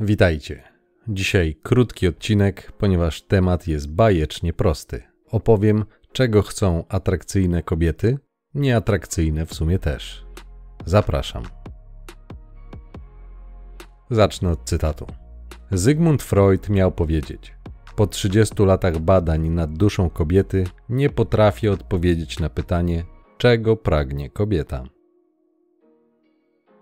Witajcie. Dzisiaj krótki odcinek, ponieważ temat jest bajecznie prosty. Opowiem, czego chcą atrakcyjne kobiety, nieatrakcyjne w sumie też. Zapraszam. Zacznę od cytatu. Zygmunt Freud miał powiedzieć: Po 30 latach badań nad duszą kobiety nie potrafię odpowiedzieć na pytanie, czego pragnie kobieta.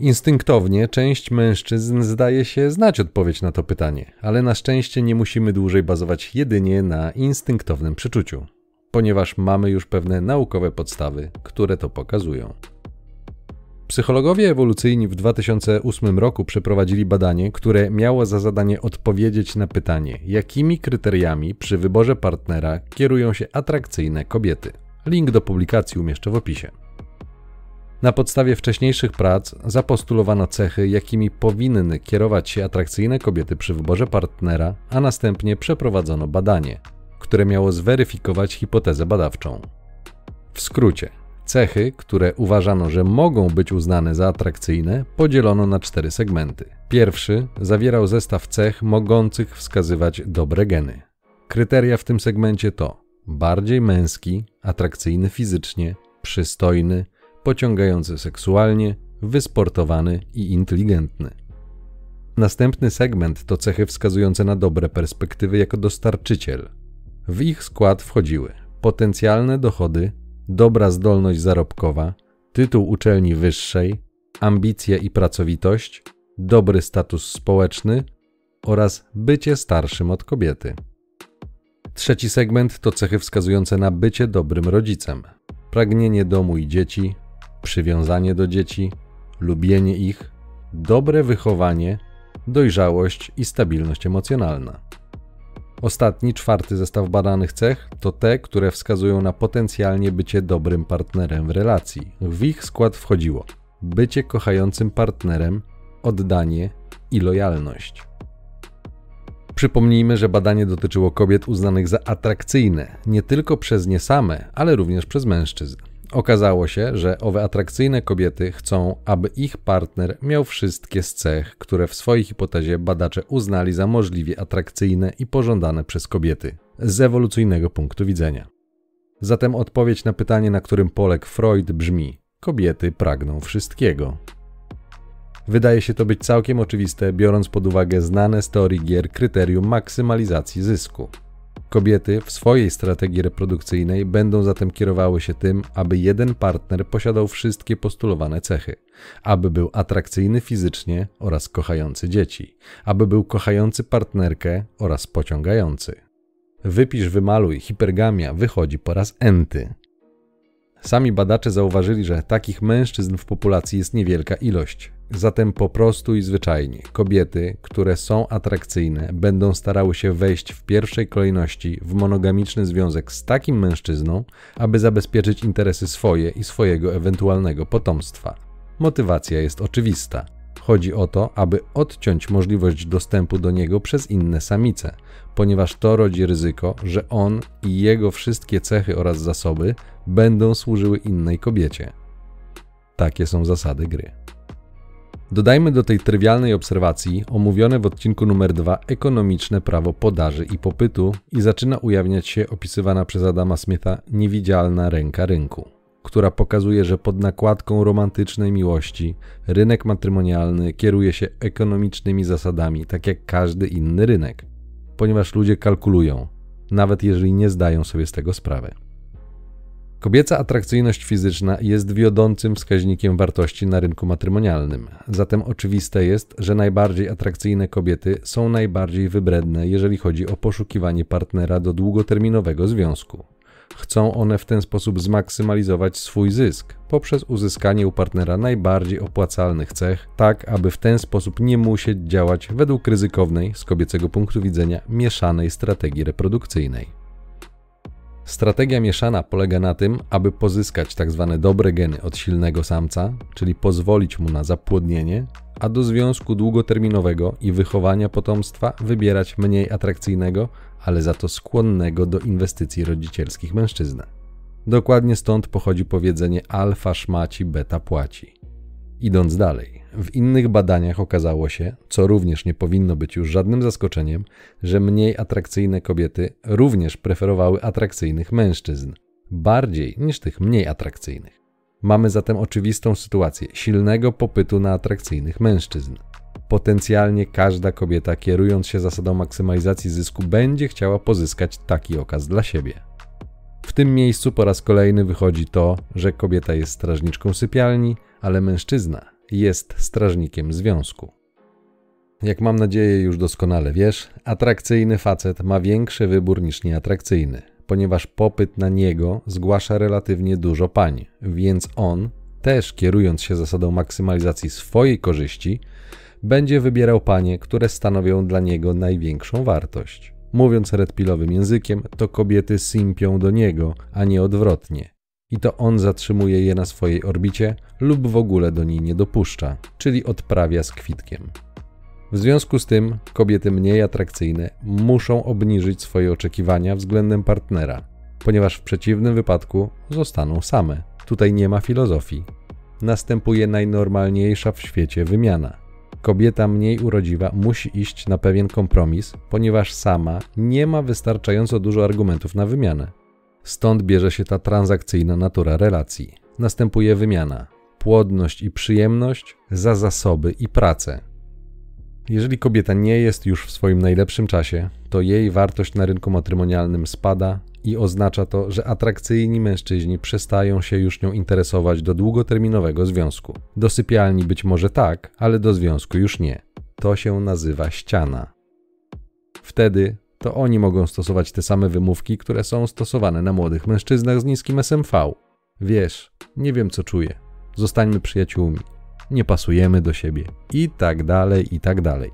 Instynktownie część mężczyzn zdaje się znać odpowiedź na to pytanie, ale na szczęście nie musimy dłużej bazować jedynie na instynktownym przeczuciu, ponieważ mamy już pewne naukowe podstawy, które to pokazują. Psychologowie ewolucyjni w 2008 roku przeprowadzili badanie, które miało za zadanie odpowiedzieć na pytanie, jakimi kryteriami przy wyborze partnera kierują się atrakcyjne kobiety. Link do publikacji umieszczę w opisie. Na podstawie wcześniejszych prac zapostulowano cechy, jakimi powinny kierować się atrakcyjne kobiety przy wyborze partnera, a następnie przeprowadzono badanie, które miało zweryfikować hipotezę badawczą. W skrócie, cechy, które uważano, że mogą być uznane za atrakcyjne, podzielono na cztery segmenty. Pierwszy zawierał zestaw cech mogących wskazywać dobre geny. Kryteria w tym segmencie to bardziej męski, atrakcyjny fizycznie, przystojny, pociągający seksualnie, wysportowany i inteligentny. Następny segment to cechy wskazujące na dobre perspektywy jako dostarczyciel. W ich skład wchodziły potencjalne dochody, dobra zdolność zarobkowa, tytuł uczelni wyższej, ambicje i pracowitość, dobry status społeczny oraz bycie starszym od kobiety. Trzeci segment to cechy wskazujące na bycie dobrym rodzicem, pragnienie domu i dzieci, przywiązanie do dzieci, lubienie ich, dobre wychowanie, dojrzałość i stabilność emocjonalna. Ostatni, czwarty zestaw badanych cech to te, które wskazują na potencjalnie bycie dobrym partnerem w relacji. W ich skład wchodziło bycie kochającym partnerem, oddanie i lojalność. Przypomnijmy, że badanie dotyczyło kobiet uznanych za atrakcyjne nie tylko przez nie same, ale również przez mężczyzn. Okazało się, że owe atrakcyjne kobiety chcą, aby ich partner miał wszystkie z cech, które w swojej hipotezie badacze uznali za możliwie atrakcyjne i pożądane przez kobiety z ewolucyjnego punktu widzenia. Zatem odpowiedź na pytanie, na którym poległ Freud, brzmi: kobiety pragną wszystkiego. Wydaje się to być całkiem oczywiste, biorąc pod uwagę znane z teorii gier kryterium maksymalizacji zysku. Kobiety w swojej strategii reprodukcyjnej będą zatem kierowały się tym, aby jeden partner posiadał wszystkie postulowane cechy, aby był atrakcyjny fizycznie oraz kochający dzieci, aby był kochający partnerkę oraz pociągający. Wypisz, wymaluj, hipergamia wychodzi po raz enty. Sami badacze zauważyli, że takich mężczyzn w populacji jest niewielka ilość. Zatem po prostu i zwyczajnie kobiety, które są atrakcyjne, będą starały się wejść w pierwszej kolejności w monogamiczny związek z takim mężczyzną, aby zabezpieczyć interesy swoje i swojego ewentualnego potomstwa. Motywacja jest oczywista. Chodzi o to, aby odciąć możliwość dostępu do niego przez inne samice, ponieważ to rodzi ryzyko, że on i jego wszystkie cechy oraz zasoby będą służyły innej kobiecie. Takie są zasady gry. Dodajmy do tej trywialnej obserwacji omówione w odcinku numer 2 ekonomiczne prawo podaży i popytu i zaczyna ujawniać się opisywana przez Adama Smitha niewidzialna ręka rynku, która pokazuje, że pod nakładką romantycznej miłości rynek matrymonialny kieruje się ekonomicznymi zasadami, tak jak każdy inny rynek, ponieważ ludzie kalkulują, nawet jeżeli nie zdają sobie z tego sprawy. Kobieca atrakcyjność fizyczna jest wiodącym wskaźnikiem wartości na rynku matrymonialnym. Zatem oczywiste jest, że najbardziej atrakcyjne kobiety są najbardziej wybredne, jeżeli chodzi o poszukiwanie partnera do długoterminowego związku. Chcą one w ten sposób zmaksymalizować swój zysk poprzez uzyskanie u partnera najbardziej opłacalnych cech, tak aby w ten sposób nie musieć działać według ryzykownej, z kobiecego punktu widzenia, mieszanej strategii reprodukcyjnej. Strategia mieszana polega na tym, aby pozyskać tzw. Tak dobre geny od silnego samca, czyli pozwolić mu na zapłodnienie, a do związku długoterminowego i wychowania potomstwa wybierać mniej atrakcyjnego, ale za to skłonnego do inwestycji rodzicielskich mężczyznę. Dokładnie stąd pochodzi powiedzenie alfa szmaci, beta płaci. Idąc dalej, W innych badaniach okazało się, co również nie powinno być już żadnym zaskoczeniem, że mniej atrakcyjne kobiety również preferowały atrakcyjnych mężczyzn, bardziej niż tych mniej atrakcyjnych. Mamy zatem oczywistą sytuację silnego popytu na atrakcyjnych mężczyzn. Potencjalnie każda kobieta, kierując się zasadą maksymalizacji zysku, będzie chciała pozyskać taki okaz dla siebie. W tym miejscu po raz kolejny wychodzi to, że kobieta jest strażniczką sypialni, ale mężczyzna jest strażnikiem związku. Jak mam nadzieję już doskonale wiesz, atrakcyjny facet ma większy wybór niż nieatrakcyjny, ponieważ popyt na niego zgłasza relatywnie dużo pań, więc on, też kierując się zasadą maksymalizacji swojej korzyści, będzie wybierał panie, które stanowią dla niego największą wartość. Mówiąc redpilowym językiem, to kobiety simpią do niego, a nie odwrotnie. I to on zatrzymuje je na swojej orbicie lub w ogóle do niej nie dopuszcza, czyli odprawia z kwitkiem. W związku z tym kobiety mniej atrakcyjne muszą obniżyć swoje oczekiwania względem partnera, ponieważ w przeciwnym wypadku zostaną same. Tutaj nie ma filozofii. Następuje najnormalniejsza w świecie wymiana. Kobieta mniej urodziwa musi iść na pewien kompromis, ponieważ sama nie ma wystarczająco dużo argumentów na wymianę. Stąd bierze się ta transakcyjna natura relacji. Następuje wymiana, płodność i przyjemność za zasoby i pracę. Jeżeli kobieta nie jest już w swoim najlepszym czasie, to jej wartość na rynku matrymonialnym spada i oznacza to, że atrakcyjni mężczyźni przestają się już nią interesować do długoterminowego związku. Do sypialni być może tak, ale do związku już nie. To się nazywa ściana. Wtedy to oni mogą stosować te same wymówki, które są stosowane na młodych mężczyznach z niskim SMV. Wiesz, nie wiem co czuję. Zostańmy przyjaciółmi. Nie pasujemy do siebie. I tak dalej, i tak dalej.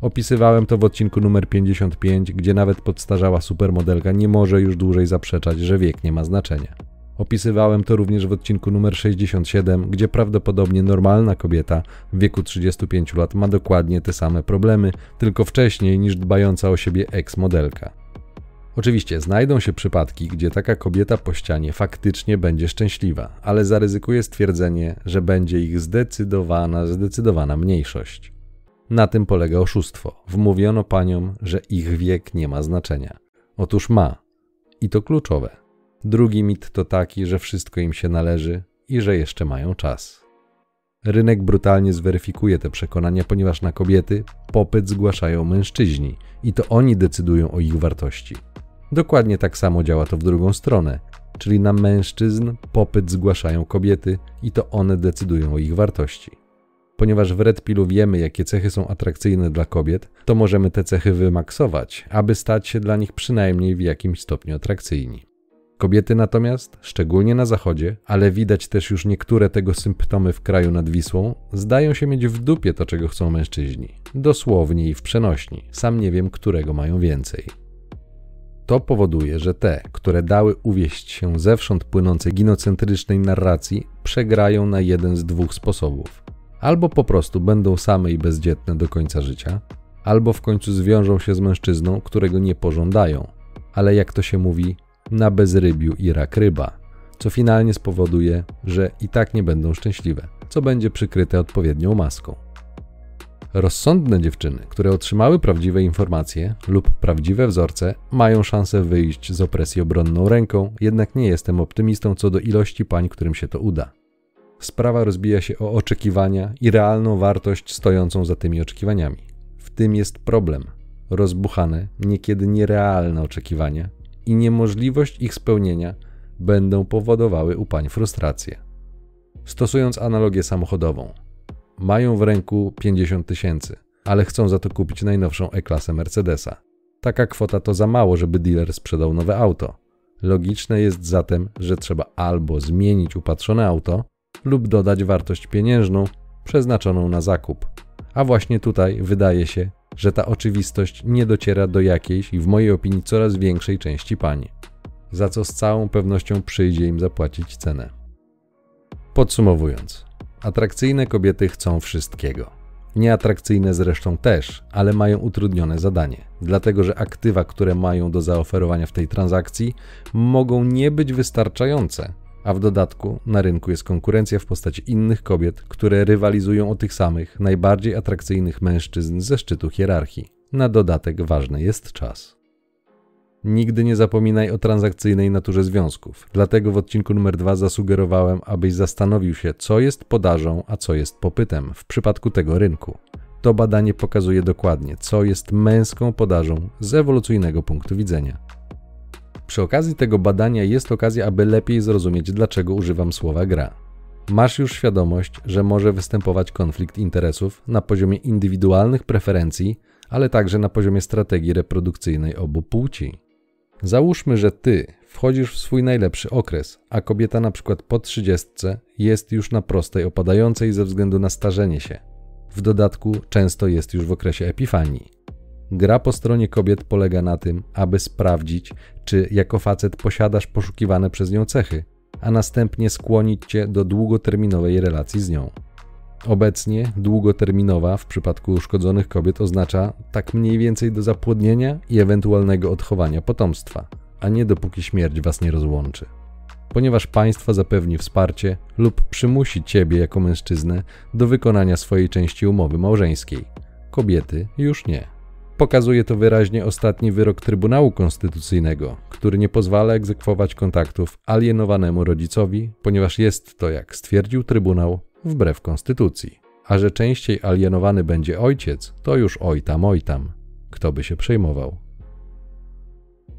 Opisywałem to w odcinku numer 55, gdzie nawet podstarzała supermodelka nie może już dłużej zaprzeczać, że wiek nie ma znaczenia. Opisywałem to również w odcinku numer 67, gdzie prawdopodobnie normalna kobieta w wieku 35 lat ma dokładnie te same problemy, tylko wcześniej niż dbająca o siebie ex-modelka. Oczywiście znajdą się przypadki, gdzie taka kobieta po ścianie faktycznie będzie szczęśliwa, ale zaryzykuję stwierdzenie, że będzie ich zdecydowana, zdecydowana mniejszość. Na tym polega oszustwo. Wmówiono paniom, że ich wiek nie ma znaczenia. Otóż ma. I to kluczowe. Drugi mit to taki, że wszystko im się należy i że jeszcze mają czas. Rynek brutalnie zweryfikuje te przekonania, ponieważ na kobiety popyt zgłaszają mężczyźni i to oni decydują o ich wartości. Dokładnie tak samo działa to w drugą stronę, czyli na mężczyzn popyt zgłaszają kobiety i to one decydują o ich wartości. Ponieważ w Red Pillu wiemy, jakie cechy są atrakcyjne dla kobiet, to możemy te cechy wymaksować, aby stać się dla nich przynajmniej w jakimś stopniu atrakcyjni. Kobiety natomiast, szczególnie na zachodzie, ale widać też już niektóre tego symptomy w kraju nad Wisłą, zdają się mieć w dupie to, czego chcą mężczyźni. Dosłownie i w przenośni. Sam nie wiem, którego mają więcej. To powoduje, że te, które dały uwieść się zewsząd płynącej ginocentrycznej narracji, przegrają na jeden z dwóch sposobów. Albo po prostu będą same i bezdzietne do końca życia, albo w końcu zwiążą się z mężczyzną, którego nie pożądają. Ale jak to się mówi, na bezrybiu i rak ryba, co finalnie spowoduje, że i tak nie będą szczęśliwe, co będzie przykryte odpowiednią maską. Rozsądne dziewczyny, które otrzymały prawdziwe informacje lub prawdziwe wzorce, mają szansę wyjść z opresji obronną ręką, jednak nie jestem optymistą co do ilości pań, którym się to uda. Sprawa rozbija się o oczekiwania i realną wartość stojącą za tymi oczekiwaniami. W tym jest problem. Rozbuchane, niekiedy nierealne oczekiwania i niemożliwość ich spełnienia będą powodowały u pań frustrację. Stosując analogię samochodową, mają w ręku 50 tysięcy, ale chcą za to kupić najnowszą E-klasę Mercedesa. Taka kwota to za mało, żeby dealer sprzedał nowe auto. Logiczne jest zatem, że trzeba albo zmienić upatrzone auto, lub dodać wartość pieniężną przeznaczoną na zakup. A właśnie tutaj wydaje się, że ta oczywistość nie dociera do jakiejś i w mojej opinii coraz większej części pań, za co z całą pewnością przyjdzie im zapłacić cenę. Podsumowując, atrakcyjne kobiety chcą wszystkiego. Nieatrakcyjne zresztą też, ale mają utrudnione zadanie, dlatego że aktywa, które mają do zaoferowania w tej transakcji, mogą nie być wystarczające, a w dodatku na rynku jest konkurencja w postaci innych kobiet, które rywalizują o tych samych, najbardziej atrakcyjnych mężczyzn ze szczytu hierarchii. Na dodatek ważny jest czas. Nigdy nie zapominaj o transakcyjnej naturze związków. Dlatego w odcinku numer 2 zasugerowałem, abyś zastanowił się, co jest podażą, a co jest popytem w przypadku tego rynku. To badanie pokazuje dokładnie, co jest męską podażą z ewolucyjnego punktu widzenia. Przy okazji tego badania jest okazja, aby lepiej zrozumieć, dlaczego używam słowa gra. Masz już świadomość, że może występować konflikt interesów na poziomie indywidualnych preferencji, ale także na poziomie strategii reprodukcyjnej obu płci. Załóżmy, że ty wchodzisz w swój najlepszy okres, a kobieta na przykład po trzydziestce jest już na prostej opadającej ze względu na starzenie się. W dodatku często jest już w okresie epifanii. Gra po stronie kobiet polega na tym, aby sprawdzić, czy jako facet posiadasz poszukiwane przez nią cechy, a następnie skłonić cię do długoterminowej relacji z nią. Obecnie długoterminowa w przypadku uszkodzonych kobiet oznacza tak mniej więcej do zapłodnienia i ewentualnego odchowania potomstwa, a nie dopóki śmierć was nie rozłączy. Ponieważ państwo zapewni wsparcie lub przymusi ciebie jako mężczyznę do wykonania swojej części umowy małżeńskiej, kobiety już nie. Pokazuje to wyraźnie ostatni wyrok Trybunału Konstytucyjnego, który nie pozwala egzekwować kontaktów alienowanemu rodzicowi, ponieważ jest to, jak stwierdził Trybunał, wbrew konstytucji. A że częściej alienowany będzie ojciec, to już oj tam, oj tam. Kto by się przejmował?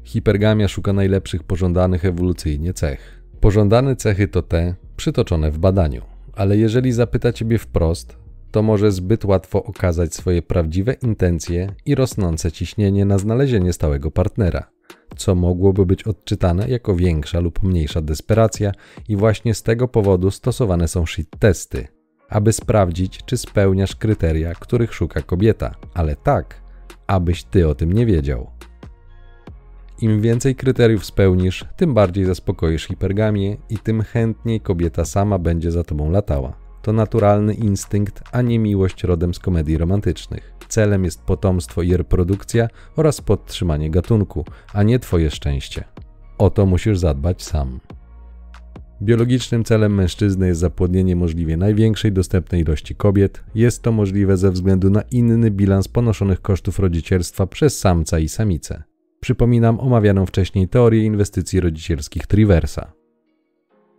Hipergamia szuka najlepszych pożądanych ewolucyjnie cech. Pożądane cechy to te przytoczone w badaniu, ale jeżeli zapyta ciebie wprost, to może zbyt łatwo okazać swoje prawdziwe intencje i rosnące ciśnienie na znalezienie stałego partnera, co mogłoby być odczytane jako większa lub mniejsza desperacja i właśnie z tego powodu stosowane są shit testy, aby sprawdzić, czy spełniasz kryteria, których szuka kobieta, ale tak, abyś ty o tym nie wiedział. Im więcej kryteriów spełnisz, tym bardziej zaspokoisz hipergamię i tym chętniej kobieta sama będzie za tobą latała. To naturalny instynkt, a nie miłość rodem z komedii romantycznych. Celem jest potomstwo i reprodukcja oraz podtrzymanie gatunku, a nie twoje szczęście. O to musisz zadbać sam. Biologicznym celem mężczyzny jest zapłodnienie możliwie największej dostępnej ilości kobiet. Jest to możliwe ze względu na inny bilans ponoszonych kosztów rodzicielstwa przez samca i samicę. Przypominam omawianą wcześniej teorię inwestycji rodzicielskich Triversa.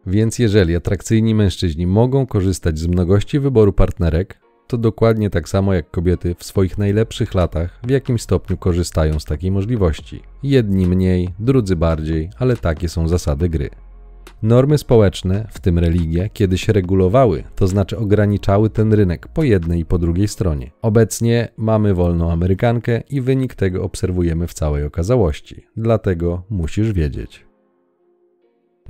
Więc jeżeli atrakcyjni mężczyźni mogą korzystać z mnogości wyboru partnerek, to dokładnie tak samo jak kobiety w swoich najlepszych latach w jakimś stopniu korzystają z takiej możliwości. Jedni mniej, drudzy bardziej, ale takie są zasady gry. Normy społeczne, w tym religie, kiedyś regulowały, to znaczy ograniczały ten rynek po jednej i po drugiej stronie. Obecnie mamy wolną Amerykankę i wynik tego obserwujemy w całej okazałości. Dlatego musisz wiedzieć.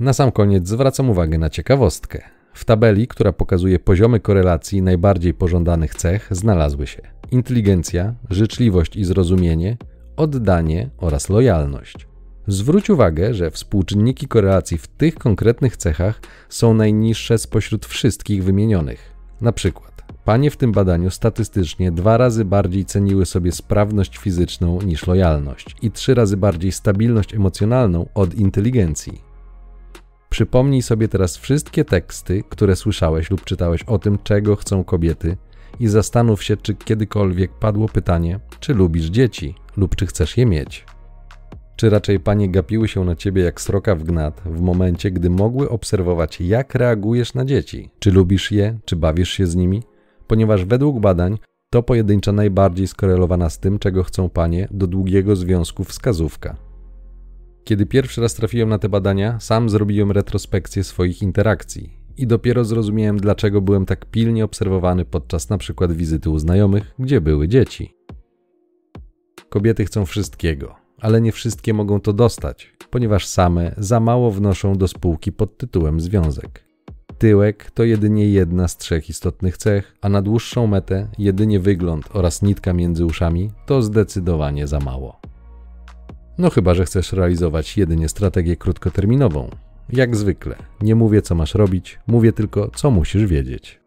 Na sam koniec zwracam uwagę na ciekawostkę. W tabeli, która pokazuje poziomy korelacji najbardziej pożądanych cech, znalazły się inteligencja, życzliwość i zrozumienie, oddanie oraz lojalność. Zwróć uwagę, że współczynniki korelacji w tych konkretnych cechach są najniższe spośród wszystkich wymienionych. Na przykład, panie w tym badaniu statystycznie dwa razy bardziej ceniły sobie sprawność fizyczną niż lojalność i trzy razy bardziej stabilność emocjonalną od inteligencji. Przypomnij sobie teraz wszystkie teksty, które słyszałeś lub czytałeś o tym, czego chcą kobiety, i zastanów się, czy kiedykolwiek padło pytanie, czy lubisz dzieci lub czy chcesz je mieć. Czy raczej panie gapiły się na ciebie jak sroka w gnat w momencie, gdy mogły obserwować, jak reagujesz na dzieci? Czy lubisz je, czy bawisz się z nimi? Ponieważ według badań to pojedyncza najbardziej skorelowana z tym, czego chcą panie do długiego związku wskazówka. Kiedy pierwszy raz trafiłem na te badania, sam zrobiłem retrospekcję swoich interakcji i dopiero zrozumiałem, dlaczego byłem tak pilnie obserwowany podczas na przykład wizyty u znajomych, gdzie były dzieci. Kobiety chcą wszystkiego, ale nie wszystkie mogą to dostać, ponieważ same za mało wnoszą do spółki pod tytułem związek. Tyłek to jedynie jedna z trzech istotnych cech, a na dłuższą metę jedynie wygląd oraz nitka między uszami to zdecydowanie za mało. No chyba, że chcesz realizować jedynie strategię krótkoterminową. Jak zwykle, nie mówię co masz robić, mówię tylko co musisz wiedzieć.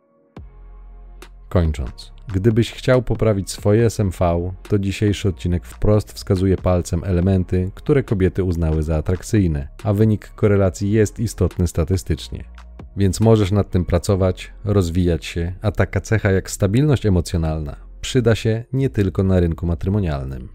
Kończąc, gdybyś chciał poprawić swoje SMV, to dzisiejszy odcinek wprost wskazuje palcem elementy, które kobiety uznały za atrakcyjne, a wynik korelacji jest istotny statystycznie. Więc możesz nad tym pracować, rozwijać się, a taka cecha jak stabilność emocjonalna przyda się nie tylko na rynku matrymonialnym.